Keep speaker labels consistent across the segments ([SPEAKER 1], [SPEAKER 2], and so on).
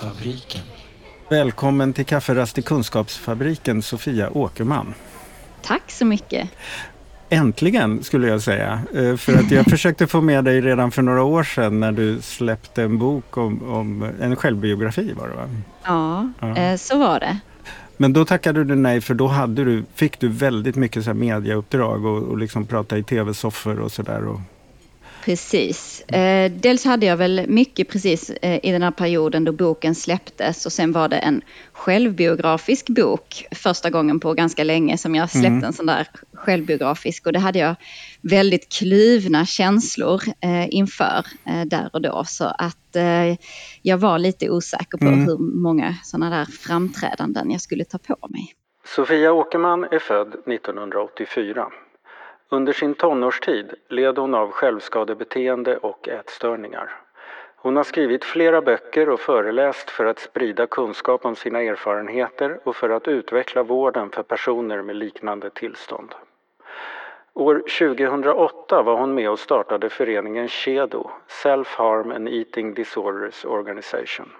[SPEAKER 1] Kunskapsfabriken.
[SPEAKER 2] Välkommen till Kafferast i Kunskapsfabriken, Sofia Åkerman.
[SPEAKER 3] Tack så mycket.
[SPEAKER 2] Äntligen skulle jag säga. Eh, för att jag försökte få med dig redan för några år sedan när du släppte en bok om, om en självbiografi var det va?
[SPEAKER 3] Ja, ja. Eh, så var det.
[SPEAKER 2] Men då tackade du nej för då hade du, fick du väldigt mycket så här mediauppdrag och, och liksom prata i tv-soffor och sådär.
[SPEAKER 3] Precis. Eh, dels hade jag väl mycket precis eh, i den här perioden då boken släpptes och sen var det en självbiografisk bok första gången på ganska länge som jag släppte mm. en sån där självbiografisk och det hade jag väldigt kluvna känslor eh, inför eh, där och då så att eh, jag var lite osäker på mm. hur många sådana där framträdanden jag skulle ta på mig.
[SPEAKER 2] Sofia Åkerman är född 1984. Under sin tonårstid led hon av självskadebeteende och ätstörningar. Hon har skrivit flera böcker och föreläst för att sprida kunskap om sina erfarenheter och för att utveckla vården för personer med liknande tillstånd. År 2008 var hon med och startade föreningen SHEDO, Self Harm and Eating Disorders Organization.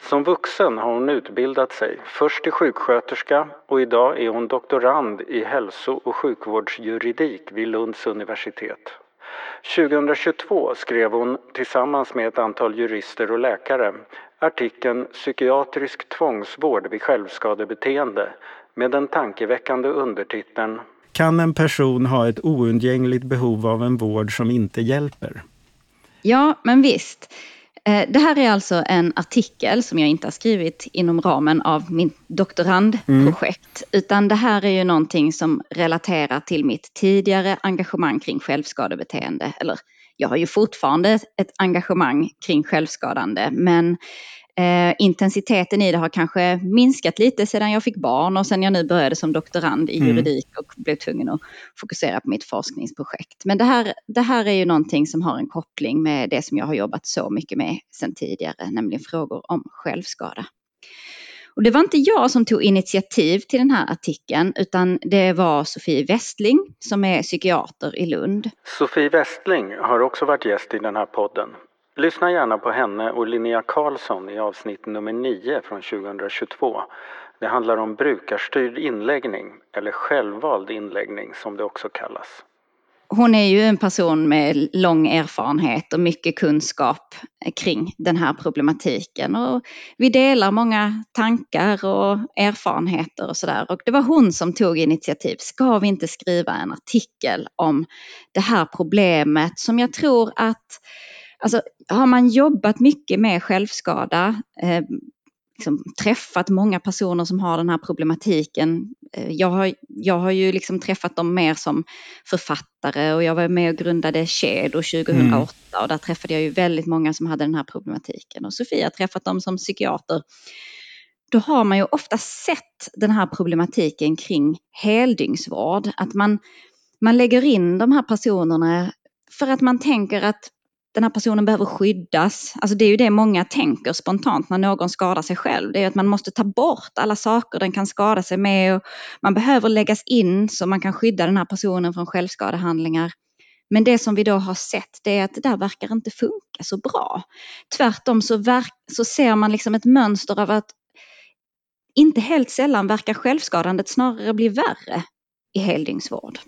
[SPEAKER 2] Som vuxen har hon utbildat sig, först till sjuksköterska och idag är hon doktorand i hälso och sjukvårdsjuridik vid Lunds universitet. 2022 skrev hon tillsammans med ett antal jurister och läkare artikeln Psykiatrisk tvångsvård vid självskadebeteende med den tankeväckande undertiteln Kan en person ha ett oundgängligt behov av en vård som inte hjälper?
[SPEAKER 3] Ja, men visst. Eh, det här är alltså en artikel som jag inte har skrivit inom ramen av min doktorandprojekt, mm. utan det här är ju någonting som relaterar till mitt tidigare engagemang kring självskadebeteende. Eller jag har ju fortfarande ett engagemang kring självskadande, men Eh, intensiteten i det har kanske minskat lite sedan jag fick barn och sedan jag nu började som doktorand i mm. juridik och blev tvungen att fokusera på mitt forskningsprojekt. Men det här, det här är ju någonting som har en koppling med det som jag har jobbat så mycket med sedan tidigare, nämligen frågor om självskada. Och det var inte jag som tog initiativ till den här artikeln utan det var Sofie Westling som är psykiater i Lund.
[SPEAKER 2] Sofie Westling har också varit gäst i den här podden. Lyssna gärna på henne och Linnea Karlsson i avsnitt nummer 9 från 2022. Det handlar om brukarstyrd inläggning, eller självvald inläggning som det också kallas.
[SPEAKER 3] Hon är ju en person med lång erfarenhet och mycket kunskap kring den här problematiken. Och vi delar många tankar och erfarenheter och sådär. Och det var hon som tog initiativ. Ska vi inte skriva en artikel om det här problemet som jag tror att Alltså, har man jobbat mycket med självskada, eh, liksom träffat många personer som har den här problematiken. Eh, jag, har, jag har ju liksom träffat dem mer som författare och jag var med och grundade Kedo 2008 mm. och där träffade jag ju väldigt många som hade den här problematiken. Och Sofia har träffat dem som psykiater. Då har man ju ofta sett den här problematiken kring heldygnsvård. Att man, man lägger in de här personerna för att man tänker att den här personen behöver skyddas. Alltså det är ju det många tänker spontant när någon skadar sig själv. Det är att man måste ta bort alla saker den kan skada sig med. Och man behöver läggas in så man kan skydda den här personen från självskadehandlingar. Men det som vi då har sett det är att det där verkar inte funka så bra. Tvärtom så, verk, så ser man liksom ett mönster av att inte helt sällan verkar självskadandet snarare bli värre i heldygnsvård.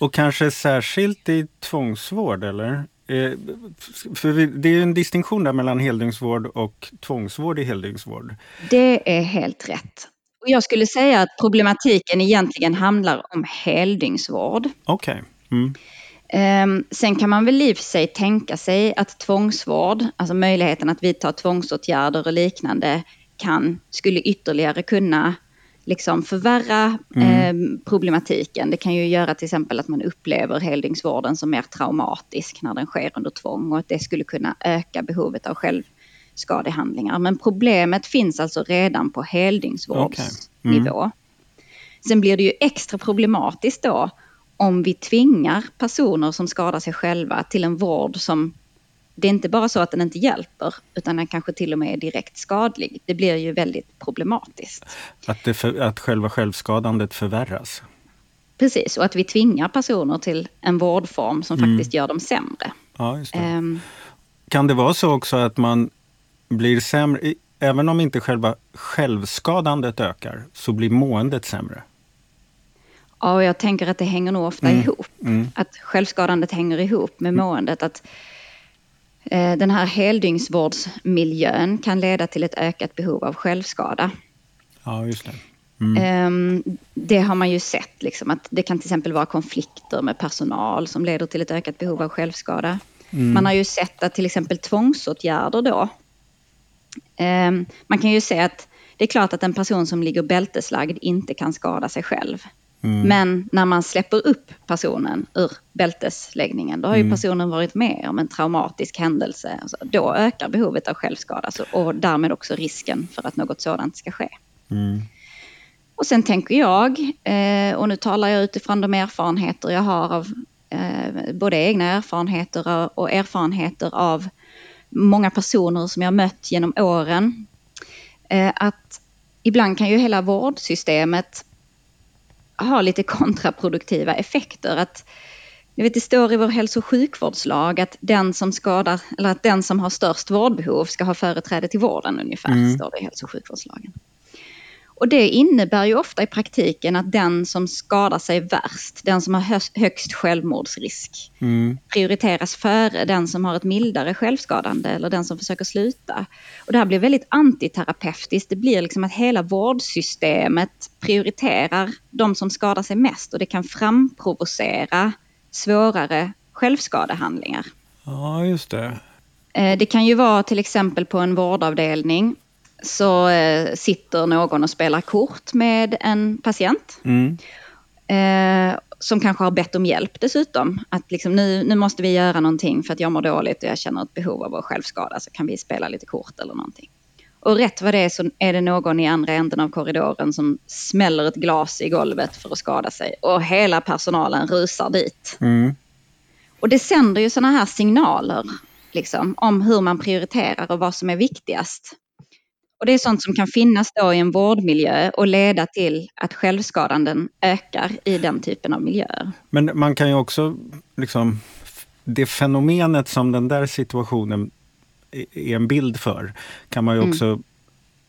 [SPEAKER 2] Och kanske särskilt i tvångsvård eller? Eh, för det är en distinktion där mellan heldygnsvård och tvångsvård i heldygnsvård.
[SPEAKER 3] Det är helt rätt. Jag skulle säga att problematiken egentligen handlar om heldygnsvård.
[SPEAKER 2] Okej. Okay. Mm.
[SPEAKER 3] Ehm, sen kan man väl i och för sig tänka sig att tvångsvård, alltså möjligheten att vidta tvångsåtgärder och liknande, kan, skulle ytterligare kunna liksom förvärra mm. eh, problematiken. Det kan ju göra till exempel att man upplever heldygnsvården som mer traumatisk när den sker under tvång och att det skulle kunna öka behovet av självskadehandlingar. Men problemet finns alltså redan på heldygnsvårdsnivå. Okay. Mm. Sen blir det ju extra problematiskt då om vi tvingar personer som skadar sig själva till en vård som det är inte bara så att den inte hjälper, utan den kanske till och med är direkt skadlig. Det blir ju väldigt problematiskt.
[SPEAKER 2] Att, det för, att själva självskadandet förvärras?
[SPEAKER 3] Precis, och att vi tvingar personer till en vårdform som mm. faktiskt gör dem sämre.
[SPEAKER 2] Ja, um,
[SPEAKER 4] Kan det vara så också att man blir sämre, även om inte själva självskadandet ökar, så blir måendet sämre?
[SPEAKER 3] Ja, och jag tänker att det hänger nog ofta mm. ihop. Mm. Att självskadandet hänger ihop med mm. måendet. Att den här heldygnsvårdsmiljön kan leda till ett ökat behov av självskada.
[SPEAKER 4] Ja, just det.
[SPEAKER 3] Mm. Eh, det har man ju sett, liksom, att det kan till exempel vara konflikter med personal som leder till ett ökat behov av självskada. Mm. Man har ju sett att till exempel tvångsåtgärder då, eh, man kan ju se att det är klart att en person som ligger bälteslagd inte kan skada sig själv. Mm. Men när man släpper upp personen ur bältesläggningen, då har ju mm. personen varit med om en traumatisk händelse. Alltså, då ökar behovet av självskada och därmed också risken för att något sådant ska ske. Mm. Och sen tänker jag, eh, och nu talar jag utifrån de erfarenheter jag har av eh, både egna erfarenheter och erfarenheter av många personer som jag mött genom åren, eh, att ibland kan ju hela vårdsystemet har lite kontraproduktiva effekter. Att, jag vet, det står i vår hälso och sjukvårdslag att den som skadar, eller att den som har störst vårdbehov ska ha företräde till vården ungefär, mm. står det i hälso och sjukvårdslagen. Och det innebär ju ofta i praktiken att den som skadar sig värst, den som har högst självmordsrisk, mm. prioriteras före den som har ett mildare självskadande eller den som försöker sluta. Och det här blir väldigt antiterapeutiskt. Det blir liksom att hela vårdsystemet prioriterar de som skadar sig mest och det kan framprovocera svårare självskadehandlingar.
[SPEAKER 4] Ja, just det.
[SPEAKER 3] Eh, det kan ju vara till exempel på en vårdavdelning så eh, sitter någon och spelar kort med en patient. Mm. Eh, som kanske har bett om hjälp dessutom. Att liksom, nu, nu måste vi göra någonting för att jag mår dåligt och jag känner ett behov av att självskada. Så kan vi spela lite kort eller någonting. Och rätt vad det är så är det någon i andra änden av korridoren som smäller ett glas i golvet för att skada sig. Och hela personalen rusar dit. Mm. Och det sänder ju sådana här signaler liksom, om hur man prioriterar och vad som är viktigast. Och det är sånt som kan finnas då i en vårdmiljö och leda till att självskadanden ökar i den typen av miljöer.
[SPEAKER 4] Men man kan ju också, liksom, det fenomenet som den där situationen är en bild för, kan man ju mm. också mm.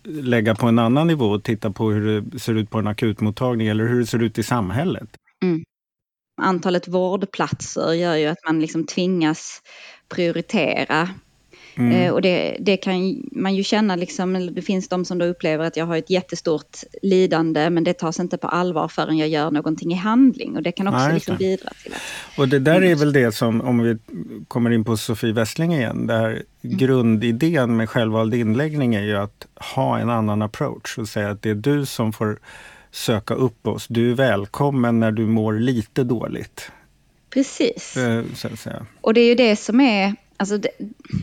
[SPEAKER 4] lägga på en annan nivå och titta på hur det ser ut på en akutmottagning eller hur det ser ut i samhället. Mm.
[SPEAKER 3] Antalet vårdplatser gör ju att man liksom tvingas prioritera Mm. Eh, och det, det, kan man ju känna, liksom, det finns de som då upplever att jag har ett jättestort lidande men det tas inte på allvar förrän jag gör någonting i handling. Och det kan också Nej, liksom bidra till att...
[SPEAKER 4] Och det där är väl det som, om vi kommer in på Sofie Westling igen, det här mm. grundidén med självvald inläggning är ju att ha en annan approach och säga att det är du som får söka upp oss. Du är välkommen när du mår lite dåligt.
[SPEAKER 3] Precis. Eh, och det är ju det som är alltså det,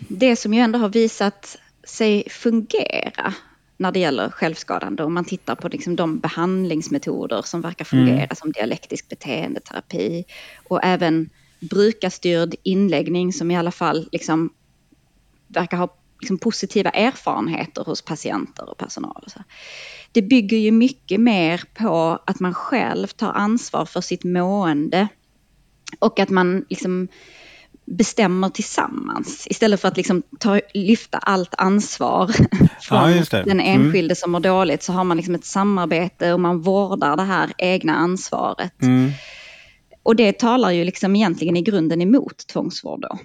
[SPEAKER 3] det som ju ändå har visat sig fungera när det gäller självskadande. Om man tittar på liksom de behandlingsmetoder som verkar fungera mm. som dialektisk beteendeterapi och även brukarstyrd inläggning som i alla fall liksom verkar ha liksom positiva erfarenheter hos patienter och personal. Och så. Det bygger ju mycket mer på att man själv tar ansvar för sitt mående och att man liksom bestämmer tillsammans istället för att liksom ta, lyfta allt ansvar från ja, den mm. enskilde mm. som mår dåligt så har man liksom ett samarbete och man vårdar det här egna ansvaret. Mm. Och det talar ju liksom egentligen i grunden emot tvångsvård då.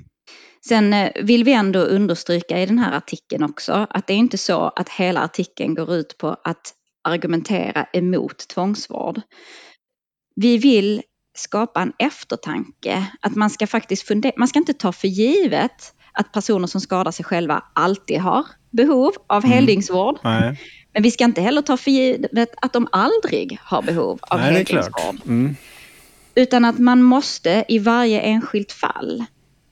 [SPEAKER 3] Sen eh, vill vi ändå understryka i den här artikeln också att det är inte så att hela artikeln går ut på att argumentera emot tvångsvård. Vi vill skapa en eftertanke. Att man ska faktiskt fundera, man ska inte ta för givet att personer som skadar sig själva alltid har behov av mm. heldygnsvård. Men vi ska inte heller ta för givet att de aldrig har behov av Nej, heldygnsvård. Mm. Utan att man måste i varje enskilt fall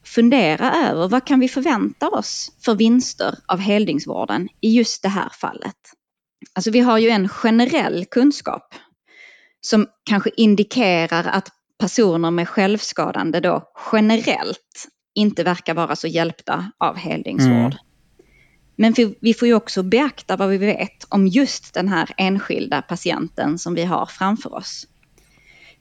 [SPEAKER 3] fundera över vad kan vi förvänta oss för vinster av heldygnsvården i just det här fallet. Alltså vi har ju en generell kunskap som kanske indikerar att personer med självskadande då generellt inte verkar vara så hjälpta av heldygnsvård. Mm. Men vi får ju också beakta vad vi vet om just den här enskilda patienten som vi har framför oss.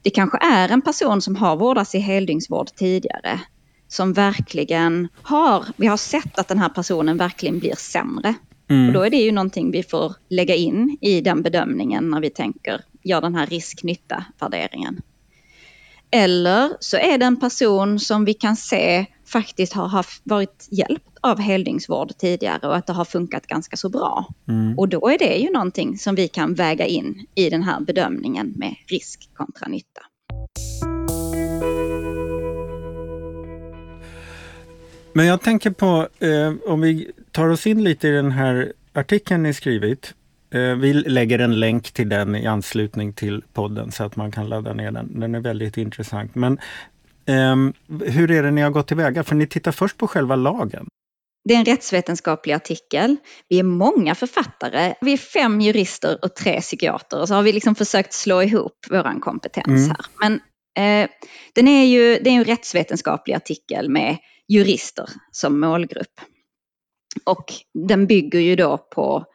[SPEAKER 3] Det kanske är en person som har vårdats i heldygnsvård tidigare, som verkligen har, vi har sett att den här personen verkligen blir sämre. Mm. Och då är det ju någonting vi får lägga in i den bedömningen när vi tänker, gör den här risk-nytta-värderingen. Eller så är det en person som vi kan se faktiskt har haft, varit hjälpt av heldningsvård tidigare och att det har funkat ganska så bra. Mm. Och då är det ju någonting som vi kan väga in i den här bedömningen med risk kontra nytta.
[SPEAKER 4] Men jag tänker på, eh, om vi tar oss in lite i den här artikeln ni skrivit. Eh, vi lägger en länk till den i anslutning till podden så att man kan ladda ner den. Den är väldigt intressant. Men eh, hur är det ni har gått tillväga? För ni tittar först på själva lagen.
[SPEAKER 3] Det är en rättsvetenskaplig artikel. Vi är många författare. Vi är fem jurister och tre psykiater. Och så har vi liksom försökt slå ihop vår kompetens mm. här. Men eh, den är ju, det är en rättsvetenskaplig artikel med jurister som målgrupp. Och den bygger ju då på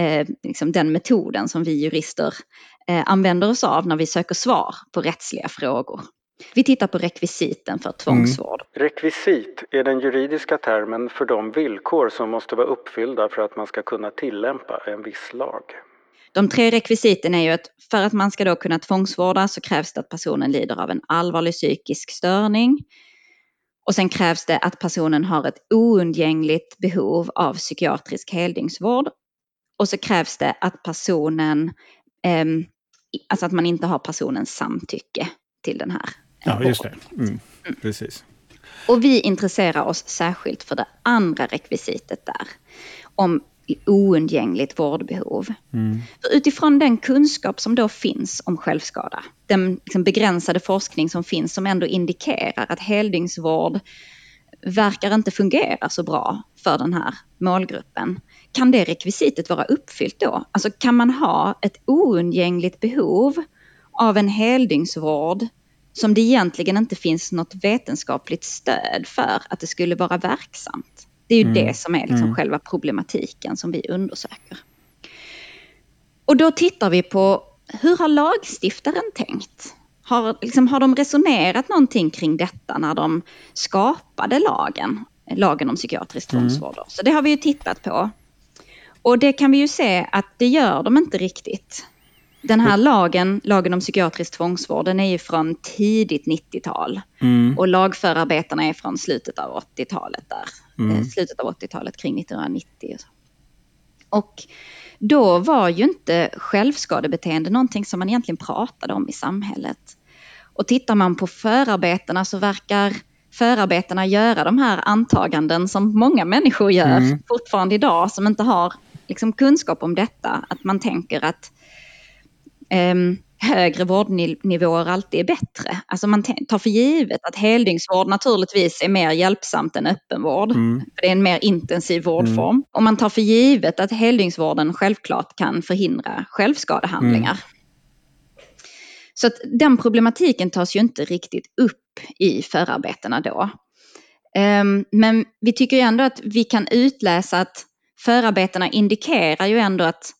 [SPEAKER 3] eh, liksom den metoden som vi jurister eh, använder oss av när vi söker svar på rättsliga frågor. Vi tittar på rekvisiten för tvångsvård.
[SPEAKER 4] Mm. Rekvisit är den juridiska termen för de villkor som måste vara uppfyllda för att man ska kunna tillämpa en viss lag.
[SPEAKER 3] De tre rekvisiten är ju att för att man ska då kunna tvångsvårda så krävs det att personen lider av en allvarlig psykisk störning. Och sen krävs det att personen har ett oundgängligt behov av psykiatrisk heldygnsvård. Och så krävs det att personen, eh, alltså att man inte har personens samtycke till den här
[SPEAKER 4] Ja, just det. Mm, precis.
[SPEAKER 3] Och vi intresserar oss särskilt för det andra rekvisitet där. Om oundgängligt vårdbehov. Mm. För utifrån den kunskap som då finns om självskada, den liksom begränsade forskning som finns som ändå indikerar att heldygnsvård verkar inte fungera så bra för den här målgruppen. Kan det rekvisitet vara uppfyllt då? Alltså kan man ha ett oundgängligt behov av en heldygnsvård som det egentligen inte finns något vetenskapligt stöd för att det skulle vara verksamt. Det är ju mm. det som är liksom mm. själva problematiken som vi undersöker. Och då tittar vi på hur har lagstiftaren tänkt? Har, liksom, har de resonerat någonting kring detta när de skapade lagen, lagen om psykiatrisk mm. tvångsvård? Mm. Så det har vi ju tittat på. Och det kan vi ju se att det gör de inte riktigt. Den här lagen, lagen om psykiatrisk tvångsvård, den är ju från tidigt 90-tal. Mm. Och lagförarbetena är från slutet av 80-talet där. Mm. Eh, slutet av 80-talet, kring 1990. Och då var ju inte självskadebeteende någonting som man egentligen pratade om i samhället. Och tittar man på förarbetena så verkar förarbetena göra de här antaganden som många människor gör mm. fortfarande idag som inte har liksom, kunskap om detta. Att man tänker att eh, högre vårdnivåer alltid är bättre. Alltså man tar för givet att heldygnsvård naturligtvis är mer hjälpsamt än öppenvård. Mm. För det är en mer intensiv vårdform. Mm. Och man tar för givet att heldygnsvården självklart kan förhindra självskadehandlingar. Mm. Så att den problematiken tas ju inte riktigt upp i förarbetena då. Um, men vi tycker ändå att vi kan utläsa att förarbetena indikerar ju ändå att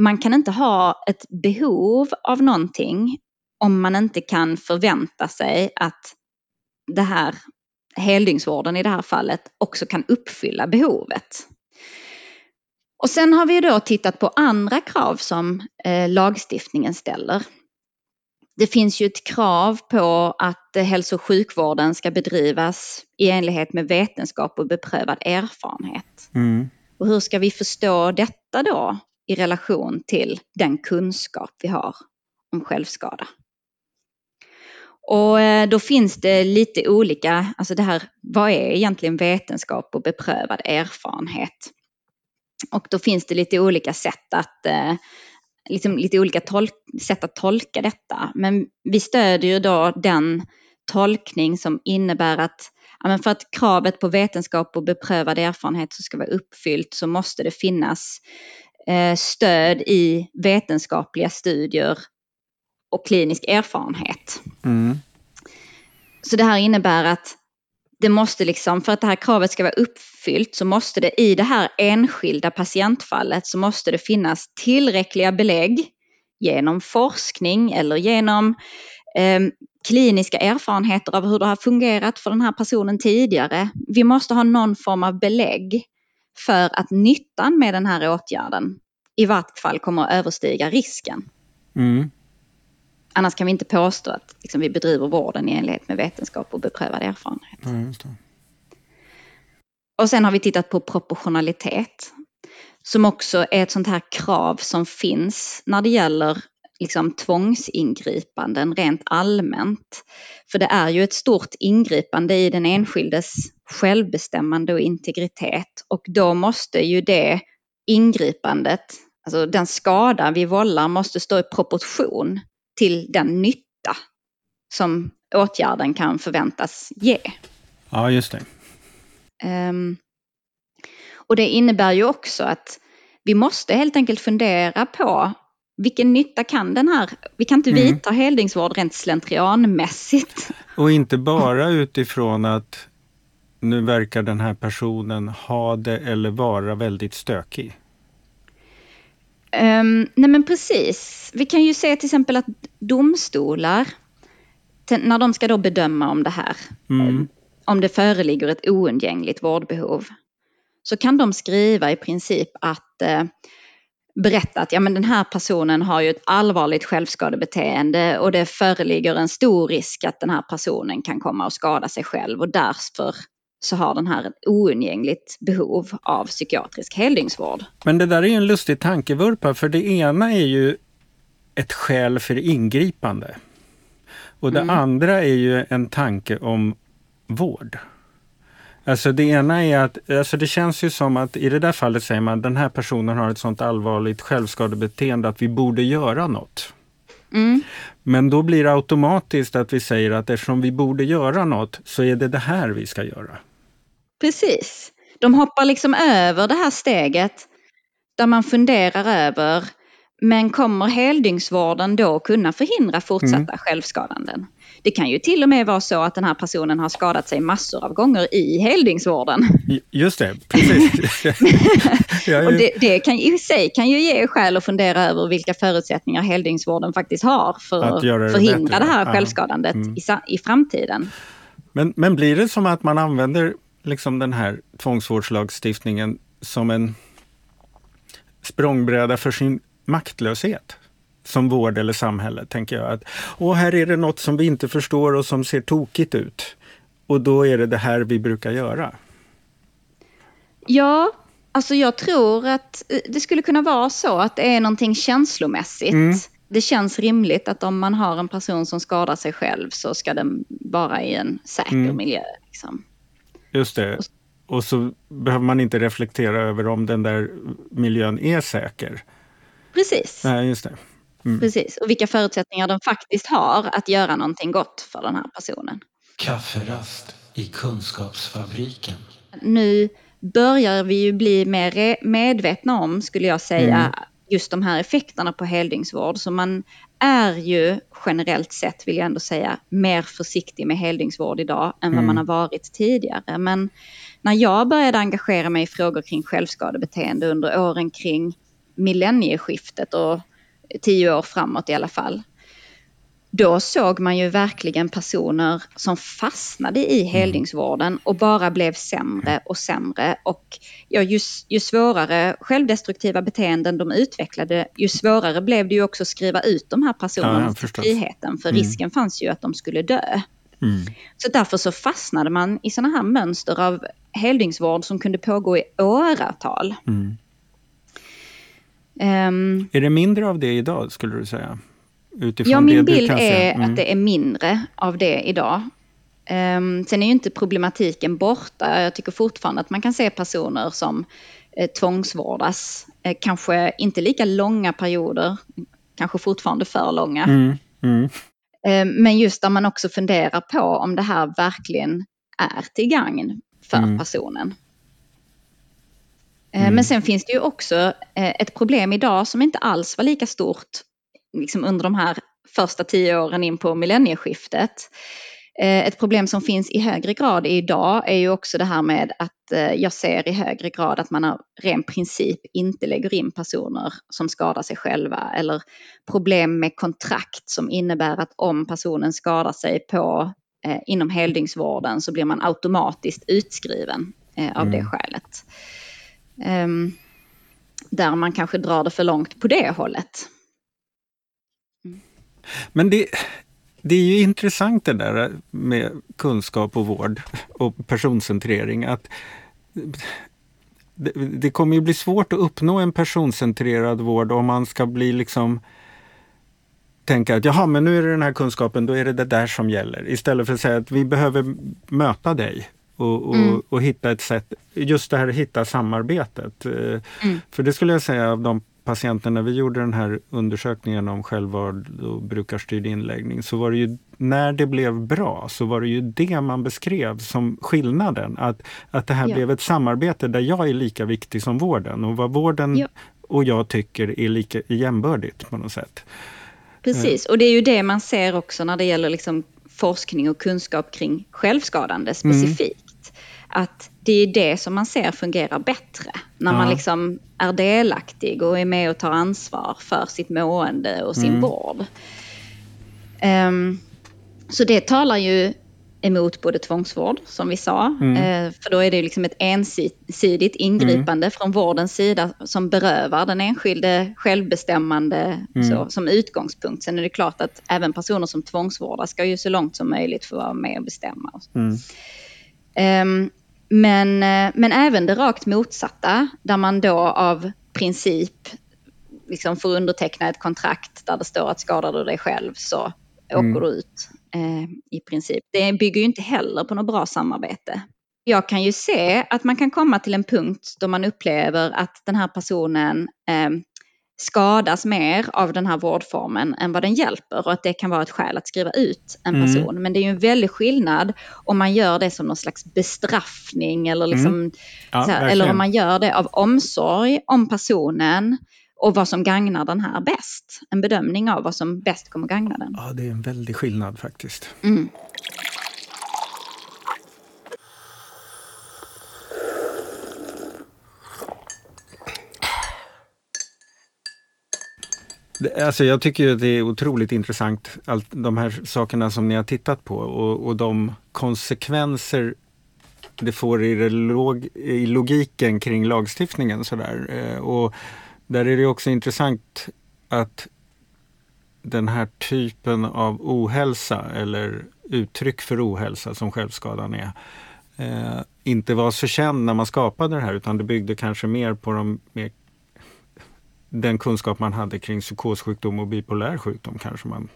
[SPEAKER 3] man kan inte ha ett behov av någonting om man inte kan förvänta sig att det här heldygnsvården i det här fallet också kan uppfylla behovet. Och sen har vi då tittat på andra krav som eh, lagstiftningen ställer. Det finns ju ett krav på att eh, hälso och sjukvården ska bedrivas i enlighet med vetenskap och beprövad erfarenhet. Mm. Och hur ska vi förstå detta då i relation till den kunskap vi har om självskada. Och eh, då finns det lite olika, alltså det här, vad är egentligen vetenskap och beprövad erfarenhet? Och då finns det lite olika sätt att, eh, liksom lite olika sätt att tolka detta. Men vi stödjer ju då den tolkning som innebär att ja, för att kravet på vetenskap och beprövad erfarenhet ska vara uppfyllt så måste det finnas Eh, stöd i vetenskapliga studier och klinisk erfarenhet. Mm. Så det här innebär att det måste liksom, för att det här kravet ska vara uppfyllt så måste det i det här enskilda patientfallet så måste det finnas tillräckliga belägg genom forskning eller genom eh, kliniska erfarenheter av hur det har fungerat för den här personen tidigare. Vi måste ha någon form av belägg för att nyttan med den här åtgärden i vart fall kommer att överstiga risken.
[SPEAKER 2] Mm.
[SPEAKER 3] Annars kan vi inte påstå att liksom, vi bedriver vården i enlighet med vetenskap och beprövad erfarenhet.
[SPEAKER 2] Mm.
[SPEAKER 3] Och sen har vi tittat på proportionalitet. Som också är ett sånt här krav som finns när det gäller liksom tvångsingripanden rent allmänt. För det är ju ett stort ingripande i den enskildes självbestämmande och integritet och då måste ju det ingripandet, alltså den skada vi vållar måste stå i proportion till den nytta som åtgärden kan förväntas ge.
[SPEAKER 2] Ja, just det.
[SPEAKER 3] Um, och det innebär ju också att vi måste helt enkelt fundera på vilken nytta kan den här, vi kan inte mm. vidta heldningsvård rent slentrianmässigt.
[SPEAKER 2] Och inte bara utifrån att nu verkar den här personen ha det eller vara väldigt stökig.
[SPEAKER 3] Um, nej men precis. Vi kan ju se till exempel att domstolar, när de ska då bedöma om det här, mm. om det föreligger ett oundgängligt vårdbehov, så kan de skriva i princip att eh, berätta att ja, men den här personen har ju ett allvarligt självskadebeteende och det föreligger en stor risk att den här personen kan komma att skada sig själv och därför så har den här ett oundgängligt behov av psykiatrisk heldygnsvård.
[SPEAKER 2] Men det där är ju en lustig tankevurpa för det ena är ju ett skäl för ingripande. Och det mm. andra är ju en tanke om vård. Alltså det ena är att, alltså det känns ju som att i det där fallet säger man den här personen har ett sånt allvarligt självskadebeteende att vi borde göra något.
[SPEAKER 3] Mm.
[SPEAKER 2] Men då blir det automatiskt att vi säger att eftersom vi borde göra något så är det det här vi ska göra.
[SPEAKER 3] Precis. De hoppar liksom över det här steget där man funderar över men kommer heldygnsvården då kunna förhindra fortsatta mm. självskadanden? Det kan ju till och med vara så att den här personen har skadat sig massor av gånger i heldygnsvården.
[SPEAKER 2] Just det, precis.
[SPEAKER 3] och det, det, kan i sig kan ju ge skäl att fundera över vilka förutsättningar heldygnsvården faktiskt har för att, att det förhindra bättre. det här självskadandet mm. i, i framtiden.
[SPEAKER 2] Men, men blir det som att man använder liksom den här tvångsvårdslagstiftningen som en språngbräda för sin maktlöshet? Som vård eller samhälle, tänker jag. Att, och här är det något som vi inte förstår och som ser tokigt ut. Och då är det det här vi brukar göra.
[SPEAKER 3] Ja, alltså jag tror att eh, det skulle kunna vara så att det är någonting känslomässigt. Mm. Det känns rimligt att om man har en person som skadar sig själv så ska den vara i en säker mm. miljö. Liksom.
[SPEAKER 2] Just det. Och så behöver man inte reflektera över om den där miljön är säker.
[SPEAKER 3] Precis.
[SPEAKER 2] Nej, just det.
[SPEAKER 3] Mm. Precis, och vilka förutsättningar de faktiskt har att göra någonting gott för den här personen.
[SPEAKER 5] Kafferast i Kunskapsfabriken.
[SPEAKER 3] Nu börjar vi ju bli mer medvetna om, skulle jag säga, mm. just de här effekterna på heldygnsvård. Så man är ju generellt sett, vill jag ändå säga, mer försiktig med heldygnsvård idag än mm. vad man har varit tidigare. Men när jag började engagera mig i frågor kring självskadebeteende under åren kring millennieskiftet och tio år framåt i alla fall. Då såg man ju verkligen personer som fastnade i mm. heldygnsvården och bara blev sämre och sämre. Och ja, ju, ju svårare självdestruktiva beteenden de utvecklade, ju svårare blev det ju också att skriva ut de här personerna ja, till friheten. För mm. risken fanns ju att de skulle dö.
[SPEAKER 2] Mm.
[SPEAKER 3] Så därför så fastnade man i sådana här mönster av heldygnsvård som kunde pågå i åratal.
[SPEAKER 2] Mm. Um, är det mindre av det idag skulle du säga?
[SPEAKER 3] Utifrån ja, min bild är mm. att det är mindre av det idag. Um, sen är ju inte problematiken borta. Jag tycker fortfarande att man kan se personer som eh, tvångsvårdas. Eh, kanske inte lika långa perioder, kanske fortfarande för långa.
[SPEAKER 2] Mm. Mm.
[SPEAKER 3] Um, men just där man också funderar på om det här verkligen är till gagn för mm. personen. Eh, mm. Men sen finns det ju också eh, ett problem idag som inte alls var lika stort liksom under de här första tio åren in på millennieskiftet. Eh, ett problem som finns i högre grad idag är ju också det här med att jag ser i högre grad att man av ren princip inte lägger in personer som skadar sig själva eller problem med kontrakt som innebär att om personen skadar sig på inom heldygnsvården så blir man automatiskt utskriven av mm. det skälet. Um, där man kanske drar det för långt på det hållet.
[SPEAKER 2] Mm. Men det, det är ju intressant det där med kunskap och vård och personcentrering. Att det, det kommer ju bli svårt att uppnå en personcentrerad vård om man ska bli liksom tänka att jaha, men nu är det den här kunskapen, då är det det där som gäller. Istället för att säga att vi behöver möta dig och, och, mm. och hitta ett sätt, just det här att hitta samarbetet. Mm. För det skulle jag säga av de patienter, när vi gjorde den här undersökningen om självvård och brukarstyrd inläggning, så var det ju när det blev bra så var det ju det man beskrev som skillnaden. Att, att det här ja. blev ett samarbete där jag är lika viktig som vården och vad vården ja. och jag tycker är lika jämbördigt på något sätt.
[SPEAKER 3] Precis, och det är ju det man ser också när det gäller liksom forskning och kunskap kring självskadande specifikt. Mm att det är det som man ser fungerar bättre. När ja. man liksom är delaktig och är med och tar ansvar för sitt mående och sin mm. vård. Um, så det talar ju emot både tvångsvård, som vi sa, mm. uh, för då är det liksom ett ensidigt ingripande mm. från vårdens sida som berövar den enskilde självbestämmande mm. så, som utgångspunkt. Sen är det klart att även personer som tvångsvårdar ska ju så långt som möjligt få vara med och bestämma. Um, men, eh, men även det rakt motsatta, där man då av princip liksom får underteckna ett kontrakt där det står att skadar du dig själv så mm. åker du ut eh, i princip. Det bygger ju inte heller på något bra samarbete. Jag kan ju se att man kan komma till en punkt då man upplever att den här personen eh, skadas mer av den här vårdformen än vad den hjälper och att det kan vara ett skäl att skriva ut en mm. person. Mm. Men det är ju en väldig skillnad om man gör det som någon slags bestraffning eller, liksom, mm. ja, här, eller om man gör det av omsorg om personen och vad som gagnar den här bäst. En bedömning av vad som bäst kommer gagna den.
[SPEAKER 2] Ja, det är en väldig skillnad faktiskt.
[SPEAKER 3] Mm.
[SPEAKER 2] Alltså jag tycker det är otroligt intressant, allt de här sakerna som ni har tittat på och, och de konsekvenser det får i, log, i logiken kring lagstiftningen. Sådär. Eh, och där är det också intressant att den här typen av ohälsa eller uttryck för ohälsa som självskadan är, eh, inte var så känd när man skapade det här utan det byggde kanske mer på de mer den kunskap man hade kring psykossjukdom och bipolär sjukdom kanske man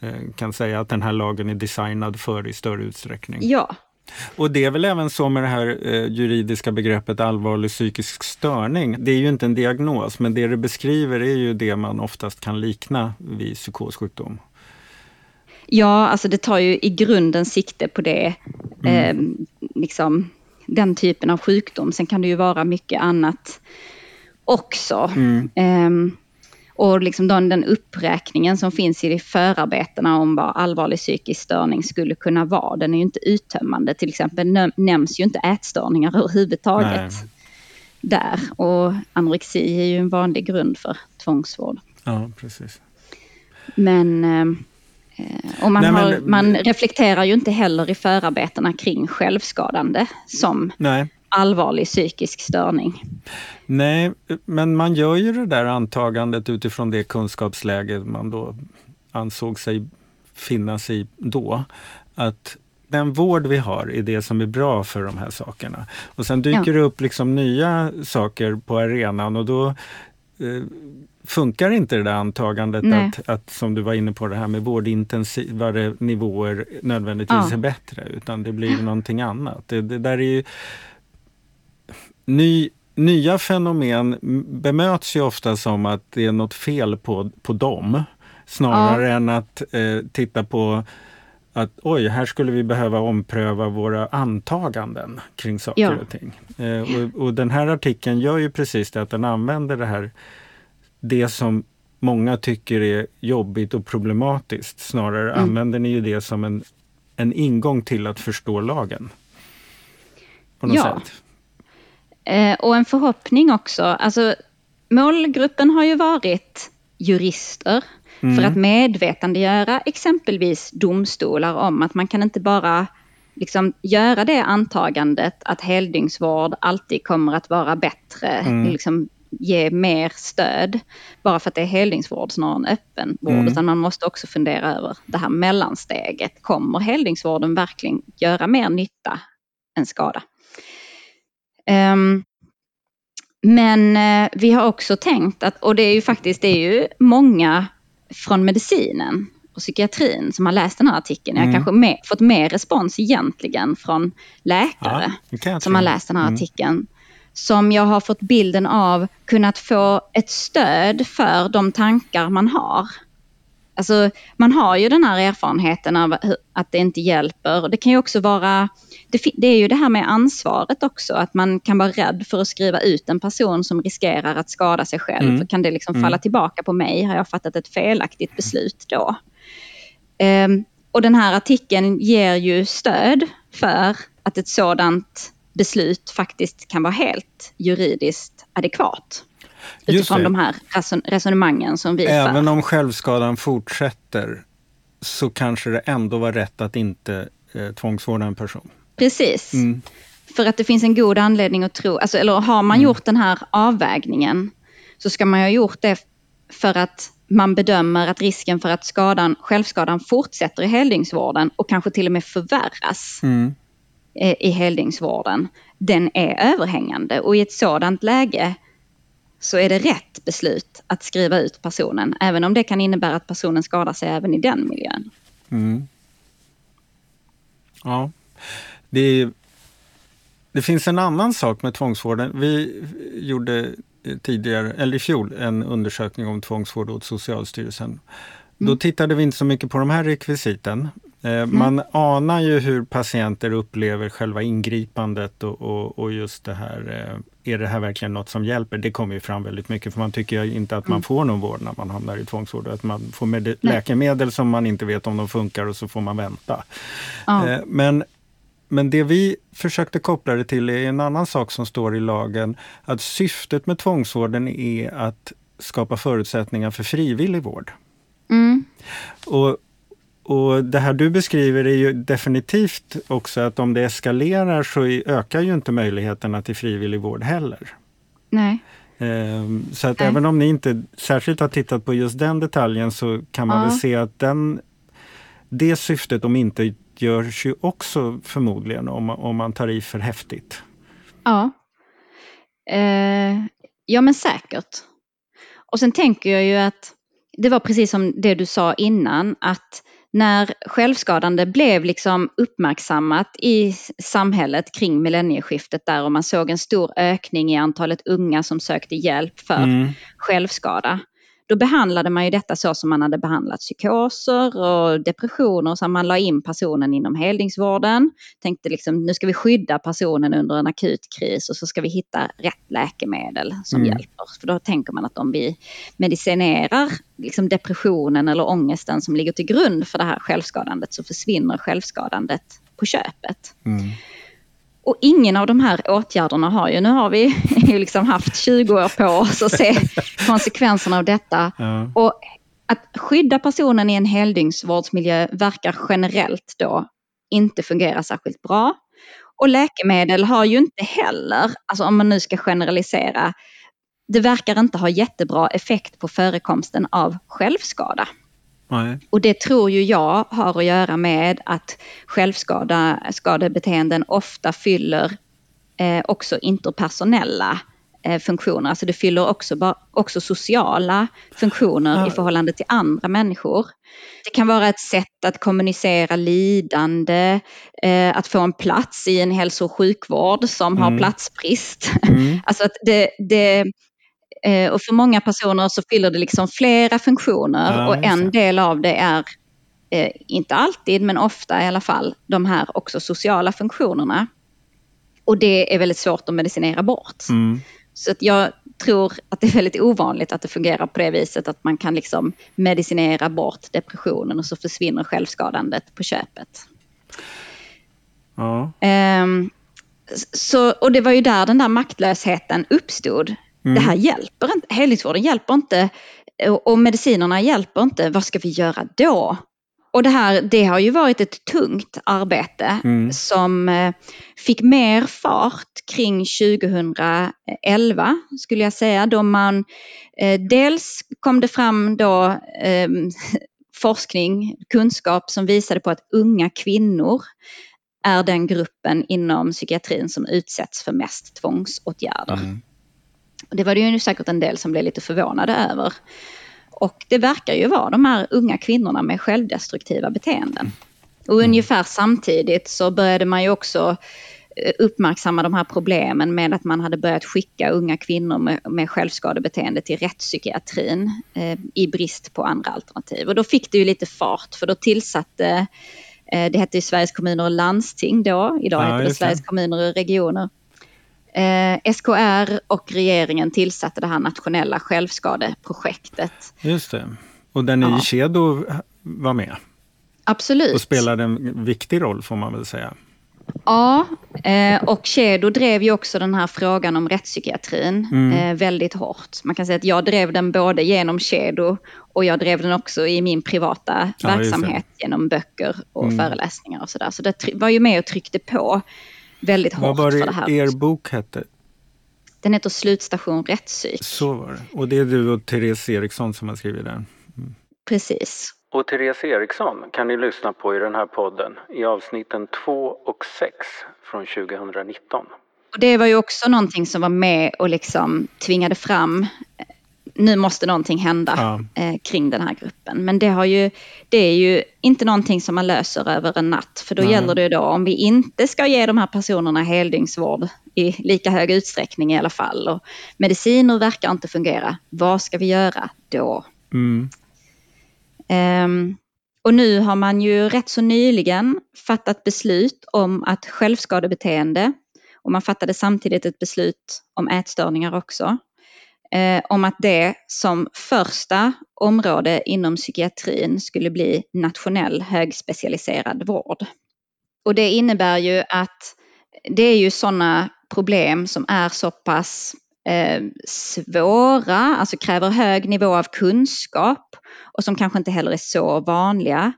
[SPEAKER 2] eh, kan säga att den här lagen är designad för i större utsträckning.
[SPEAKER 3] Ja.
[SPEAKER 2] Och det är väl även så med det här eh, juridiska begreppet allvarlig psykisk störning. Det är ju inte en diagnos, men det det beskriver är ju det man oftast kan likna vid psykossjukdom.
[SPEAKER 3] Ja, alltså det tar ju i grunden sikte på det, mm. eh, liksom den typen av sjukdom. Sen kan det ju vara mycket annat också. Mm. Um, och liksom den, den uppräkningen som finns i förarbetena om vad allvarlig psykisk störning skulle kunna vara, den är ju inte uttömmande. Till exempel nämns ju inte ätstörningar överhuvudtaget Nej. där. Och anorexi är ju en vanlig grund för tvångsvård.
[SPEAKER 2] Ja, precis.
[SPEAKER 3] Men eh, och man, Nej, men, har, man reflekterar ju inte heller i förarbetena kring självskadande som Nej allvarlig psykisk störning.
[SPEAKER 2] Nej, men man gör ju det där antagandet utifrån det kunskapsläge man då ansåg sig finnas i då. Att den vård vi har är det som är bra för de här sakerna. Och sen dyker ja. det upp liksom nya saker på arenan och då eh, funkar inte det där antagandet att, att, som du var inne på, det här med vårdintensivare nivåer nödvändigtvis ja. är bättre, utan det blir ja. någonting annat. Det, det där är ju, ny, nya fenomen bemöts ju ofta som att det är något fel på, på dem. Snarare ja. än att eh, titta på att oj, här skulle vi behöva ompröva våra antaganden kring saker ja. och ting. Eh, och, och, den här artikeln gör ju precis det att den använder det här, det som många tycker är jobbigt och problematiskt. Snarare mm. använder ni ju det som en en ingång till att förstå lagen. På något
[SPEAKER 3] Ja.
[SPEAKER 2] sätt.
[SPEAKER 3] Eh, och en förhoppning också. Alltså, målgruppen har ju varit jurister för att medvetandegöra exempelvis domstolar om att man kan inte bara liksom göra det antagandet att heldygnsvård alltid kommer att vara bättre, liksom ge mer stöd bara för att det är heldygnsvård snarare än öppenvård. Utan man måste också fundera över det här mellansteget. Kommer heldygnsvården verkligen göra mer nytta än skada? Ehm, men eh, vi har också tänkt att, och det är ju faktiskt det är ju många från medicinen och psykiatrin som har läst den här artikeln. Jag har kanske mer, fått mer respons egentligen från läkare
[SPEAKER 2] jag
[SPEAKER 3] som har läst den här
[SPEAKER 2] Mm.
[SPEAKER 3] artikeln. Som jag har fått bilden av kunnat få ett stöd för de tankar man har. Alltså, man har ju den här erfarenheten av att det inte hjälper. Det kan ju också vara, det, är ju det här med ansvaret också, att man kan vara rädd för att skriva ut en person som riskerar att skada sig själv.
[SPEAKER 2] Mm.
[SPEAKER 3] Kan det liksom falla tillbaka på mig? Har jag fattat ett felaktigt beslut då? Ehm, och den här artikeln ger ju stöd för att ett sådant beslut faktiskt kan vara helt juridiskt adekvat. Utifrån de här reson- resonemangen som vi för.
[SPEAKER 2] Även om självskadan fortsätter så kanske det ändå var rätt att inte eh, tvångsvårda en person.
[SPEAKER 3] Precis.
[SPEAKER 2] Mm.
[SPEAKER 3] För att det finns en god anledning att tro, alltså, eller har man gjort den här avvägningen så ska man ju ha gjort det för att man bedömer att risken för att skadan, självskadan fortsätter i heldygnsvården och kanske till och med förvärras
[SPEAKER 2] Mm.
[SPEAKER 3] eh, i heldygnsvården, den är överhängande. Och i ett sådant läge så är det rätt beslut att skriva ut personen, även om det kan innebära att personen skadar sig även i den miljön.
[SPEAKER 2] Mm. Ja. Det, det finns en annan sak med tvångsvården. Vi gjorde tidigare, eller i fjol, en undersökning om tvångsvård åt Socialstyrelsen. Då tittade vi inte så mycket på de här rekvisiten. Eh, Man anar ju hur patienter upplever själva ingripandet och, och, och just det här, eh, är det här verkligen något som hjälper? Det kommer ju fram väldigt mycket för man tycker inte att man får någon vård när man hamnar i tvångsvård. Att man får med läkemedel som man inte vet om de funkar och så får man vänta.
[SPEAKER 3] Ja.
[SPEAKER 2] Eh, Men, men det vi försökte koppla det till är en annan sak som står i lagen. Att syftet med tvångsvården är att skapa förutsättningar för frivillig vård.
[SPEAKER 3] Mm.
[SPEAKER 2] Och, och det här du beskriver är ju definitivt också att om det eskalerar så ökar ju inte möjligheterna till frivillig vård heller.
[SPEAKER 3] Nej.
[SPEAKER 2] Ehm, Så att
[SPEAKER 3] Nej.
[SPEAKER 2] även om ni inte särskilt har tittat på just den detaljen så kan man
[SPEAKER 3] Ja.
[SPEAKER 2] väl se att den, det syftet om inte görs ju också förmodligen om, om man tar i för häftigt.
[SPEAKER 3] Ja. Eh, ja men säkert. Och sen tänker jag ju att det var precis som det du sa innan att när självskadande blev liksom uppmärksammat i samhället kring millennieskiftet där och man såg en stor ökning i antalet unga som sökte hjälp för
[SPEAKER 2] Mm.
[SPEAKER 3] självskada. Då behandlade man ju detta så som man hade behandlat psykoser och depressioner, så man la in personen inom heldygnsvården. Tänkte liksom, nu ska vi skydda personen under en akut kris och så ska vi hitta rätt läkemedel som
[SPEAKER 2] Mm.
[SPEAKER 3] hjälper. För då tänker man att om vi medicinerar liksom depressionen eller ångesten som ligger till grund för det här självskadandet så försvinner självskadandet på köpet.
[SPEAKER 2] Mm.
[SPEAKER 3] Och ingen av de här åtgärderna har ju, nu har vi ju liksom haft 20 år på oss att se konsekvenserna av detta.
[SPEAKER 2] Ja.
[SPEAKER 3] Och att skydda personen i en heldygnsvårdsmiljö verkar generellt då inte fungera särskilt bra. Och läkemedel har ju inte heller, alltså om man nu ska generalisera, det verkar inte ha jättebra effekt på förekomsten av självskada.
[SPEAKER 2] Nej.
[SPEAKER 3] Och det tror ju jag har att göra med att självskadebeteenden ofta fyller eh, också interpersonella eh, funktioner. Alltså det fyller också, ba- också sociala funktioner
[SPEAKER 2] Ja.
[SPEAKER 3] i förhållande till andra människor. Det kan vara ett sätt att kommunicera lidande, eh, att få en plats i en hälso och sjukvård som har
[SPEAKER 2] Mm.
[SPEAKER 3] platsbrist.
[SPEAKER 2] Mm.
[SPEAKER 3] Alltså att det, det, eh, och för många personer så fyller det liksom flera funktioner
[SPEAKER 2] Ja,
[SPEAKER 3] och en del av det är, eh, inte alltid men ofta i alla fall, de här också sociala funktionerna. Och det är väldigt svårt att medicinera bort.
[SPEAKER 2] Mm.
[SPEAKER 3] Så att jag tror att det är väldigt ovanligt att det fungerar på det viset att man kan liksom medicinera bort depressionen och så försvinner självskadandet på köpet. Ja. Um, så, och det var ju där den där maktlösheten uppstod. Mm. Det här hjälper inte, helhetsvården hjälper inte och, medicinerna hjälper inte. Vad ska vi göra då? Och det här det har ju varit ett tungt arbete mm. som eh, fick mer fart kring 2011 skulle jag säga då man eh, dels kom det fram då eh, forskning, kunskap som visade på att unga kvinnor är den gruppen inom psykiatrin som utsätts för mest tvångsåtgärder. Mm. Det var det ju säkert en del som blev lite förvånade över. Och det verkar ju vara de här unga kvinnorna med självdestruktiva beteenden. Och mm. ungefär samtidigt så började man ju också eh, uppmärksamma de här problemen med att man hade börjat skicka unga kvinnor med, med självskadebeteende till rättspsykiatrin eh, i brist på andra alternativ. Och då fick det ju lite fart för då tillsatte, eh, det hette ju Sveriges kommuner och landsting då, idag ja, heter det Sveriges kommuner och regioner. Eh, SKR och regeringen tillsatte det här nationella självskadeprojektet.
[SPEAKER 2] Just det. Och där ni ja. Kedo var med?
[SPEAKER 3] Absolut.
[SPEAKER 2] Och spelade en viktig roll får man väl säga.
[SPEAKER 3] Ja, eh, och Kedo drev ju också den här frågan om rättspsykiatrin mm. Eh, väldigt hårt. Man kan säga att jag drev den både genom Kedo och jag drev den också i min privata ja, verksamhet genom böcker och mm. föreläsningar och sådär. Så det var ju med och tryckte på väldigt hårt
[SPEAKER 2] Vad var det för det här. er bok hette?
[SPEAKER 3] Den heter Slutstation rättspsyk.
[SPEAKER 2] Så var det. Och det är du och Therese Eriksson som har skrivit den? Mm.
[SPEAKER 3] Precis.
[SPEAKER 4] Och Therese Eriksson kan ni lyssna på i den här podden i avsnitten 2 och 6 från 2019.
[SPEAKER 3] Och det var ju också någonting som var med och liksom tvingade fram nu måste någonting hända ja. eh, kring den här gruppen. Men det, har ju, det är ju inte någonting som man löser över en natt. För då Nej. gäller det då, om vi inte ska ge de här personerna heldygnsvård i lika hög utsträckning i alla fall och mediciner verkar inte fungera, vad ska vi göra då? Mm. Um, och nu har man ju rätt så nyligen fattat beslut om att självskadebeteende och man fattade samtidigt ett beslut om ätstörningar också eh, om att det som första område inom psykiatrin skulle bli nationell högspecialiserad vård. Och det innebär ju att det är ju sådana problem som är så pass eh, svåra, alltså kräver hög nivå av kunskap och som kanske inte heller är så vanliga.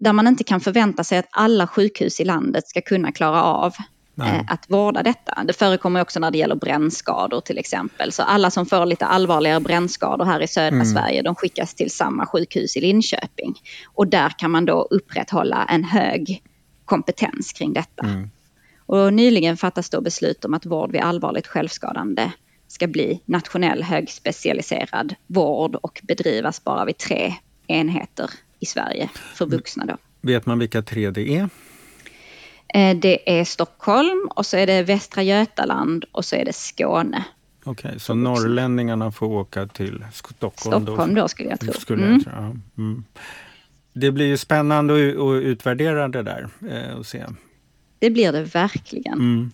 [SPEAKER 3] Där man inte kan förvänta sig att alla sjukhus i landet ska kunna klara av Nej. Eh, att vårda detta. Det förekommer också när det gäller brännskador till exempel. Så alla som får lite allvarligare brännskador här i södra mm. Sverige, de skickas till samma sjukhus i Linköping. Och där kan man då upprätthålla en hög kompetens kring detta. Mm. Och nyligen fattas då beslut om att vård vid allvarligt självskadande ska bli nationell högspecialiserad vård och bedrivas bara vid tre enheter i Sverige för vuxna. Då.
[SPEAKER 2] Vet man vilka tre det är?
[SPEAKER 3] Eh, det är Stockholm och så är det Västra Götaland och så är det Skåne.
[SPEAKER 2] Okej, okay, så norrlänningarna får åka till Stockholm?
[SPEAKER 3] Stockholm då, då skulle jag tro.
[SPEAKER 2] Skulle mm. jag tro. Ja. Mm. Det blir ju spännande att utvärdera det där eh, och se.
[SPEAKER 3] Det blir det verkligen. Mm.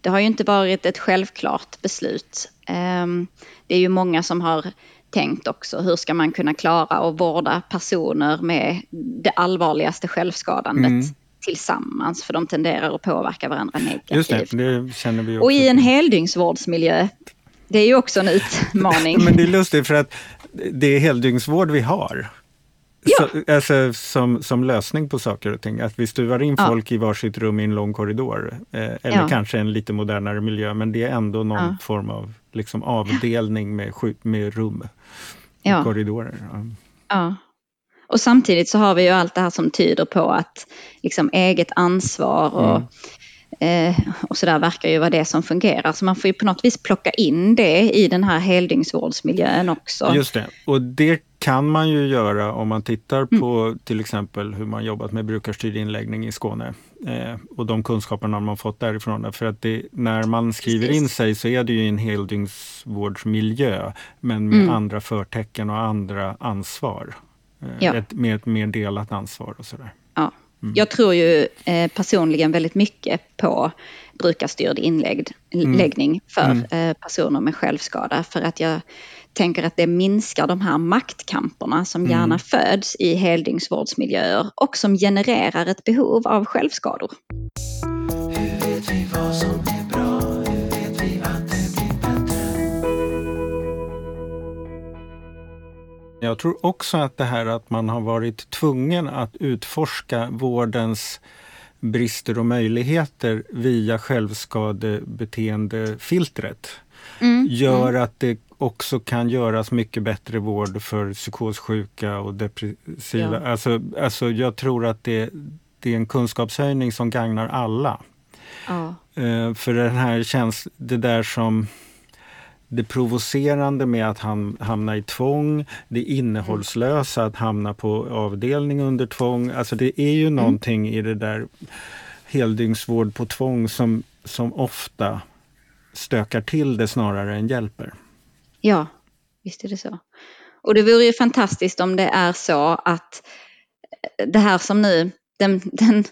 [SPEAKER 3] Det har ju inte varit ett självklart beslut. Ehm, det är ju många som har tänkt också, hur ska man kunna klara att vårda personer med det allvarligaste självskadandet mm tillsammans för de tenderar att påverka varandra negativt.
[SPEAKER 2] Just det, det känner vi
[SPEAKER 3] också Och i en heldygnsvårdsmiljö, det är ju också en utmaning.
[SPEAKER 2] Men det är lustigt för att det är heldygnsvård vi har. Ja. Så, alltså, som, som lösning på saker och ting. Att vi stuvar in ja. folk i varsitt rum i en lång korridor. Eh, eller ja. kanske en lite modernare miljö, men det är ändå någon ja. form av liksom, avdelning med, med rum och korridorer.
[SPEAKER 3] Ja. Och samtidigt så har vi ju allt det här som tyder på att liksom eget ansvar och, mm. eh, och sådär verkar ju vara det som fungerar. Så man får ju på något vis plocka in det i den här heldygnsvårdsmiljön också.
[SPEAKER 2] Just det, och det kan man ju göra om man tittar på mm. till exempel hur man jobbat med brukarstyrd inläggning i Skåne eh, och de kunskaperna man fått därifrån. För att det, när man skriver in sig så är det ju en heldygnsvårdsmiljö men med mm. andra förtecken och andra ansvar. Ja. Ett, med ett mer delat ansvar och sådär.
[SPEAKER 3] Ja. Mm. Jag tror ju eh, personligen väldigt mycket på brukarstyrd inläggning mm. för mm. Eh, personer med självskada. För att jag tänker att det minskar de här maktkamperna som gärna mm. föds i heldygnsvårdsmiljöer och som genererar ett behov av självskador. Hur vet vi vad som är
[SPEAKER 2] Jag tror också att det här att man har varit tvungen att utforska vårdens brister och möjligheter via självskadebeteendefiltret mm. gör mm. att det också kan göras mycket bättre vård för psykossjuka och depressiva. Ja. Alltså, alltså jag tror att det, det är en kunskapshöjning som gagnar alla. Ja. Uh, för den här känns det där som det provocerande med att ham hamna i tvång, det innehållslösa att hamna på avdelning under tvång. Alltså det är ju mm. någonting i det där heldygnsvård på tvång som, som ofta stökar till det snarare än hjälper.
[SPEAKER 3] Ja, visst är det så. Och det vore ju fantastiskt om det är så att det här som nu, den, den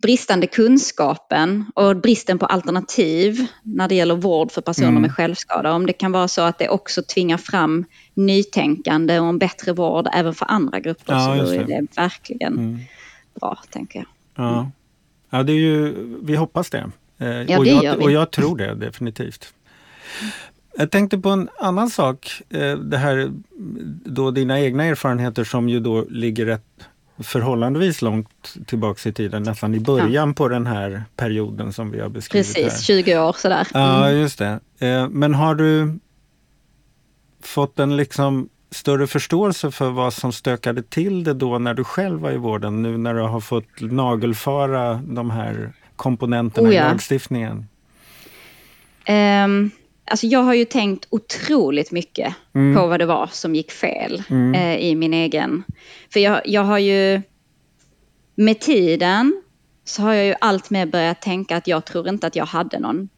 [SPEAKER 3] bristande kunskapen och bristen på alternativ när det gäller vård för personer mm. med självskada. Om det kan vara så att det också tvingar fram nytänkande och en bättre vård även för andra grupper ja, så är det verkligen mm. bra, tänker jag.
[SPEAKER 2] Ja. ja, det är ju, vi hoppas det. Eh, ja, och, det jag, gör vi. och jag tror det definitivt. Jag tänkte på en annan sak. Eh, det här då dina egna erfarenheter som ju då ligger rätt förhållandevis långt tillbaks i tiden, nästan i början ja. på den här perioden som vi har beskrivit.
[SPEAKER 3] Precis, här. 20 år sådär.
[SPEAKER 2] Mm. Ja, just det. Eh, men har du fått en liksom större förståelse för vad som stökade till det då när du själv var i vården, nu när du har fått nagelfara de här komponenterna oh ja. i lagstiftningen?
[SPEAKER 3] Um, Alltså jag har ju tänkt otroligt mycket mm. på vad det var som gick fel mm. eh, i min egen... För jag, jag har ju med tiden så har jag ju allt mer börjat tänka att jag tror inte att jag hade någon...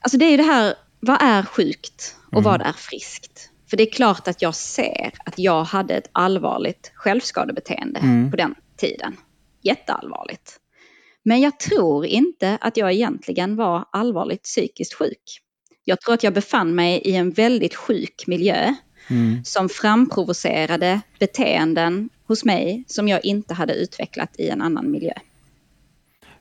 [SPEAKER 3] Alltså det är ju det här, vad är sjukt och mm. vad är friskt? För det är klart att jag ser att jag hade ett allvarligt självskadebeteende mm. på den tiden. Jätteallvarligt. Men jag tror inte att jag egentligen var allvarligt psykiskt sjuk. Jag tror att jag befann mig i en väldigt sjuk miljö mm. som framprovocerade beteenden hos mig som jag inte hade utvecklat i en annan miljö.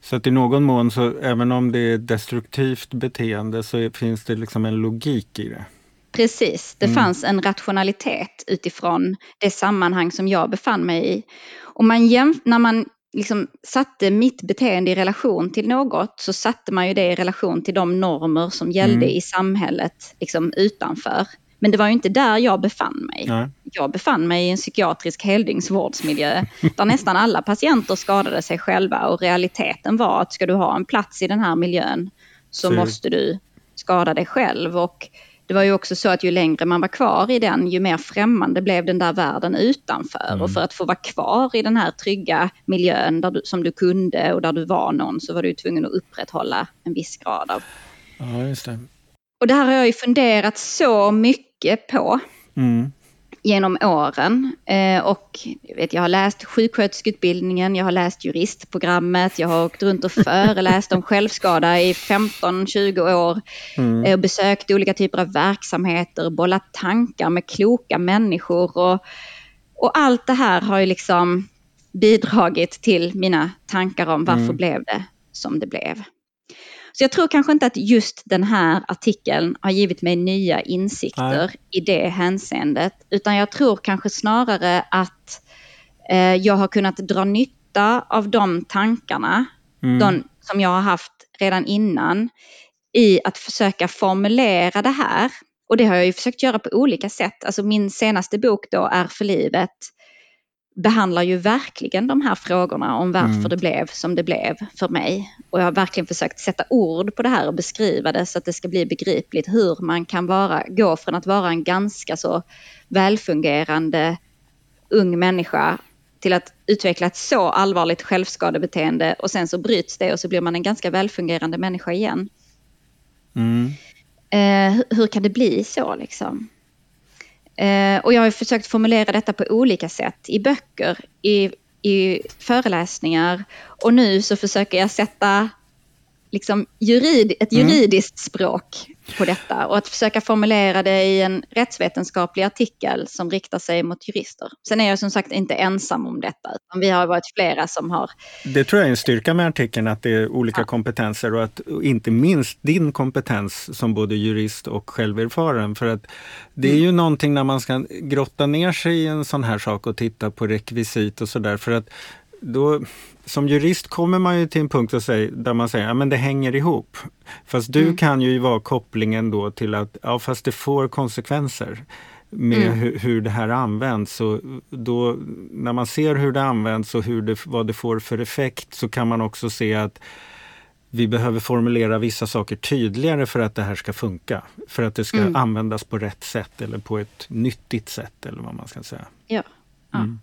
[SPEAKER 2] Så att i någon mån, så även om det är destruktivt beteende, så finns det liksom en logik i det?
[SPEAKER 3] Precis, det mm. fanns en rationalitet utifrån det sammanhang som jag befann mig i. Och man när man liksom satte mitt beteende i relation till något så satte man ju det i relation till de normer som gällde mm. i samhället liksom utanför. Men det var ju inte där jag befann mig. Nej. Jag befann mig i en psykiatrisk heldygnsvårdsmiljö där nästan alla patienter skadade sig själva och realiteten var att ska du ha en plats i den här miljön så, så. måste du skada dig själv. Och det var ju också så att ju längre man var kvar i den, ju mer främmande blev den där världen utanför. Mm. Och för att få vara kvar i den här trygga miljön där du, som du kunde och där du var någon så var du tvungen att upprätthålla en viss grad av.
[SPEAKER 2] Ja, just det.
[SPEAKER 3] Och det här har jag ju funderat så mycket på. Mm genom åren. Eh, och jag, vet, jag har läst sjuksköterskeutbildningen, jag har läst juristprogrammet, jag har åkt runt och föreläst om självskada i 15-20 år. Mm. Eh, och besökt olika typer av verksamheter, bollat tankar med kloka människor. Och, och allt det här har ju liksom bidragit till mina tankar om varför mm. blev det som det blev. Så jag tror kanske inte att just den här artikeln har givit mig nya insikter Nej. i det hänseendet, utan jag tror kanske snarare att eh, jag har kunnat dra nytta av de tankarna mm. de, som jag har haft redan innan i att försöka formulera det här. Och det har jag ju försökt göra på olika sätt. Alltså min senaste bok då, Är för livet, behandlar ju verkligen de här frågorna om varför mm. det blev som det blev för mig. Och jag har verkligen försökt sätta ord på det här och beskriva det så att det ska bli begripligt hur man kan vara, gå från att vara en ganska så välfungerande ung människa till att utveckla ett så allvarligt självskadebeteende och sen så bryts det och så blir man en ganska välfungerande människa igen. Mm. Eh, hur kan det bli så liksom? Eh, och jag har försökt formulera detta på olika sätt i böcker, i i föreläsningar. Och nu så försöker jag sätta liksom jurid, ett mm. juridiskt språk på detta och att försöka formulera det i en rättsvetenskaplig artikel som riktar sig mot jurister. Sen är jag som sagt inte ensam om detta, utan vi har varit flera som har...
[SPEAKER 2] Det tror jag är en styrka med artikeln, att det är olika ja. kompetenser och att inte minst din kompetens som både jurist och själverfaren. För att det är mm. ju någonting när man ska grotta ner sig i en sån här sak och titta på rekvisit och sådär. För att då, som jurist kommer man ju till en punkt där man säger att ja, det hänger ihop. Fast du mm. kan ju vara kopplingen då till att ja, fast det får konsekvenser med mm. hur, hur, det här används. Och då, när man ser hur det används och hur det, vad det får för effekt så kan man också se att vi behöver formulera vissa saker tydligare för att det här ska funka. För att det ska mm. användas på rätt sätt eller på ett nyttigt sätt eller vad man ska säga.
[SPEAKER 3] Ja. ja. Mm.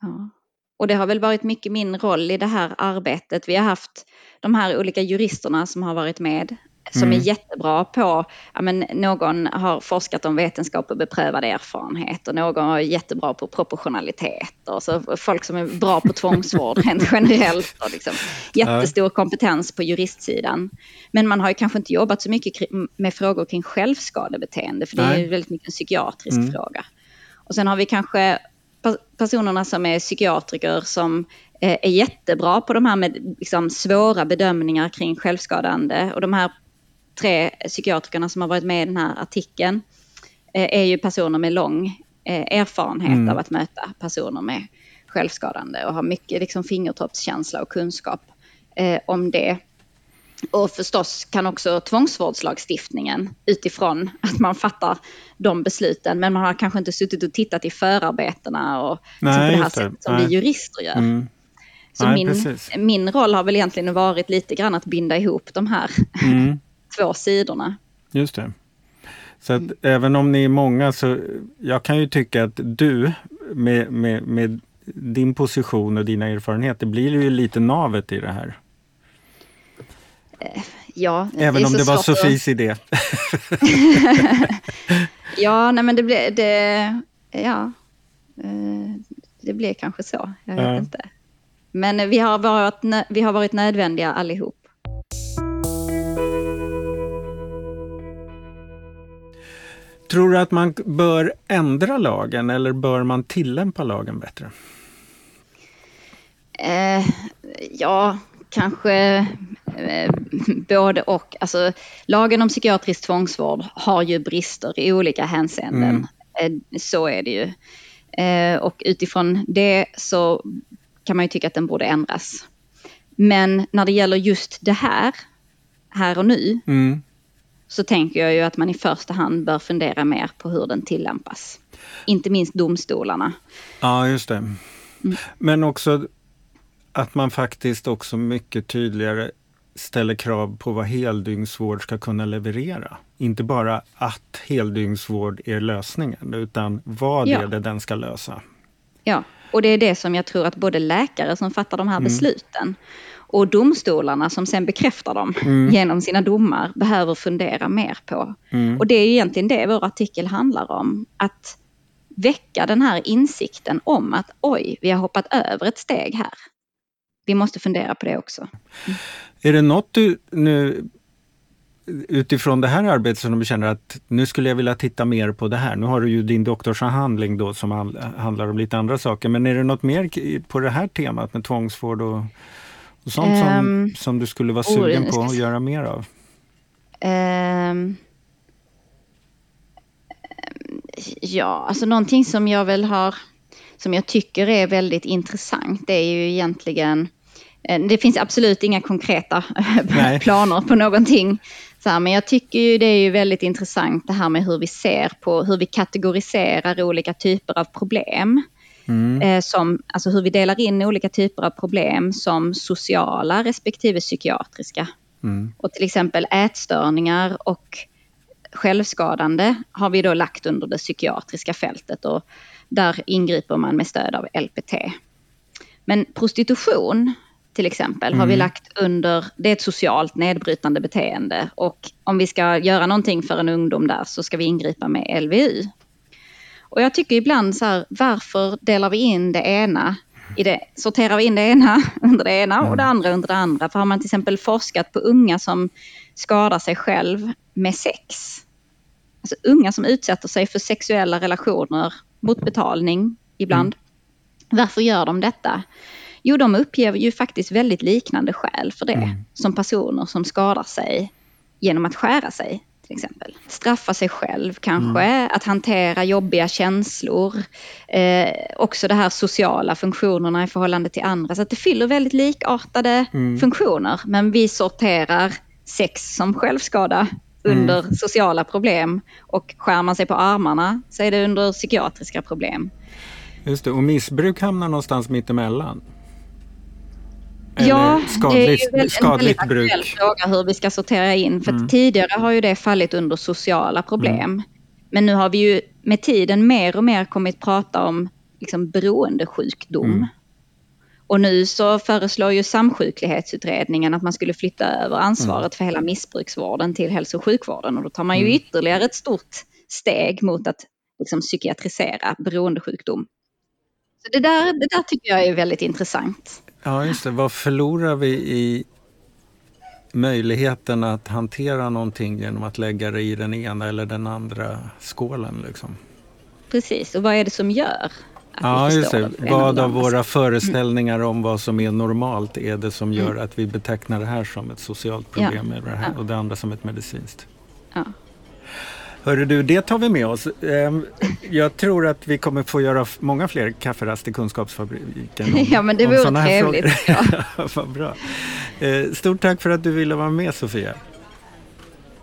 [SPEAKER 3] Ja. Och det har väl varit mycket min roll i det här arbetet. Vi har haft de här olika juristerna som har varit med som mm. är jättebra på, ja, men någon har forskat om vetenskap och beprövad erfarenhet och någon är jättebra på proportionalitet och så folk som är bra på tvångsvård rent generellt och liksom jättestor kompetens på juristsidan. Men man har ju kanske inte jobbat så mycket med frågor kring självskadebeteende för det är väldigt mycket en psykiatrisk mm. fråga. Och sen har vi kanske personerna som är psykiatriker som eh, är jättebra på de här med liksom svåra bedömningar kring självskadande. Och de här tre psykiatrikerna som har varit med i den här artikeln eh, är ju personer med lång eh, erfarenhet mm. av att möta personer med självskadande och har mycket liksom fingertoppskänsla och kunskap om det. Och förstås kan också tvångsvårdslagstiftningen utifrån att man fattar de besluten. Men man har kanske inte suttit och tittat i förarbetena och Nej, på det här sättet som Nej. vi jurister gör. Mm. Så Nej, min, min roll har väl egentligen varit lite grann att binda ihop de här mm. två sidorna.
[SPEAKER 2] Just det. Så att mm. även om ni är många så jag kan ju tycka att du med, med, med din position och dina erfarenheter blir ju lite navet i det här.
[SPEAKER 3] Eh, ja,
[SPEAKER 2] Även om det var Sofies att... idé.
[SPEAKER 3] ja, nej men det blev, det, ja, eh, det blev kanske så. Jag vet ja. inte. Men vi har, varit, vi har varit nödvändiga allihop.
[SPEAKER 2] Tror du att man bör ändra lagen eller bör man tillämpa lagen bättre?
[SPEAKER 3] Eh, ja, kanske eh, både och. Alltså, lagen om psykiatrisk tvångsvård har ju brister i olika hänseenden. Mm. Eh, så är det ju. Eh, och utifrån det så kan man ju tycka att den borde ändras. Men när det gäller just det här, här och nu, mm. så tänker jag ju att man i första hand bör fundera mer på hur den tillämpas. Inte minst domstolarna.
[SPEAKER 2] Ja, just det. Mm. Men också att man faktiskt också mycket tydligare ställer krav på vad heldygnsvård ska kunna leverera. Inte bara att heldygnsvård är lösningen, utan vad ja. är det den ska lösa.
[SPEAKER 3] Ja, och det är det som jag tror att både läkare som fattar de här mm. besluten och domstolarna som sen bekräftar dem mm. genom sina domar behöver fundera mer på. Mm. Och det är egentligen det vår artikel handlar om. Att väcka den här insikten om att oj, vi har hoppat över ett steg här vi måste fundera på det också. Mm.
[SPEAKER 2] Är det något du nu utifrån det här arbetet som du känner att nu skulle jag vilja titta mer på det här. Nu har du ju din doktorsavhandling då som handlar om lite andra saker. Men är det något mer på det här temat med tvångsvård och, och sånt um, som, ehm, som du skulle vara sugen oh, på att göra mer av? Um,
[SPEAKER 3] ja, alltså någonting som jag väl har som jag tycker är väldigt intressant det är ju egentligen det finns absolut inga konkreta planer på någonting. Så här, men jag tycker ju det är ju väldigt intressant det här med hur vi ser på, hur vi kategoriserar olika typer av problem. Mm. Eh, som, alltså hur vi delar in olika typer av problem som sociala respektive psykiatriska. Mm. Och till exempel ätstörningar och självskadande har vi då lagt under det psykiatriska fältet och där ingriper man med stöd av LPT. Men prostitution till exempel mm. har vi mm. lagt under, det är ett socialt nedbrytande beteende och om vi ska göra någonting för en ungdom där så ska vi ingripa med LVU. Och jag tycker ibland så här, varför delar vi in det ena i det, sorterar vi in det ena under det ena och det andra under det andra. För har man till exempel forskat på unga som skadar sig själv med sex, alltså unga som utsätter sig för sexuella relationer mot betalning ibland. Mm. Varför gör de detta? Jo, de uppger ju faktiskt väldigt liknande skäl för det mm. som personer som skadar sig genom att skära sig till exempel. Straffa sig själv kanske, mm. att hantera jobbiga känslor. Eh, också de här sociala funktionerna i förhållande till andra. Så att det fyller väldigt likartade mm. funktioner. Men vi sorterar sex som självskada under mm. sociala problem och skär man sig på armarna så är det under psykiatriska problem.
[SPEAKER 2] Just det, och missbruk hamnar någonstans mittemellan?
[SPEAKER 3] Ja, skadligt, det är ju skadligt en väldigt aktuell fråga hur vi ska sortera in. För mm. tidigare har ju det fallit under sociala problem. Mm. Men nu har vi ju med tiden mer och mer kommit prata om liksom beroendesjukdom. Mm. Och nu så föreslår ju Samsjuklighetsutredningen att man skulle flytta över ansvaret mm. för hela missbruksvården till hälso och sjukvården. Och då tar man ju mm. ytterligare ett stort steg mot att liksom, psykiatrisera beroendesjukdom. Så det där, det där tycker jag är väldigt intressant.
[SPEAKER 2] Ja, just det. Vad förlorar vi i möjligheten att hantera någonting genom att lägga det i den ena eller den andra skålen? Liksom?
[SPEAKER 3] Precis, och vad är det som gör
[SPEAKER 2] att ja, vi just det. Vad av våra föreställningar om vad som är normalt är det som gör mm. att vi betecknar det här som ett socialt problem ja. och det andra som ett medicinskt? Ja. Hörru du, det tar vi med oss. Ehm, jag tror att vi kommer få göra många fler kafferast i Kunskapsfabriken.
[SPEAKER 3] Om, ja, men det vore trevligt. Ja.
[SPEAKER 2] Vad bra. Eh, stort tack för att du ville vara med Sofia.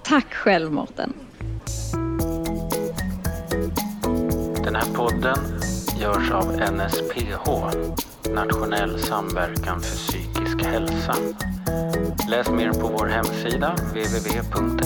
[SPEAKER 3] Tack själv Mårten.
[SPEAKER 4] Den här podden görs av NSPH, Nationell samverkan för psykisk hälsa. Läs mer på vår hemsida www.nsph.se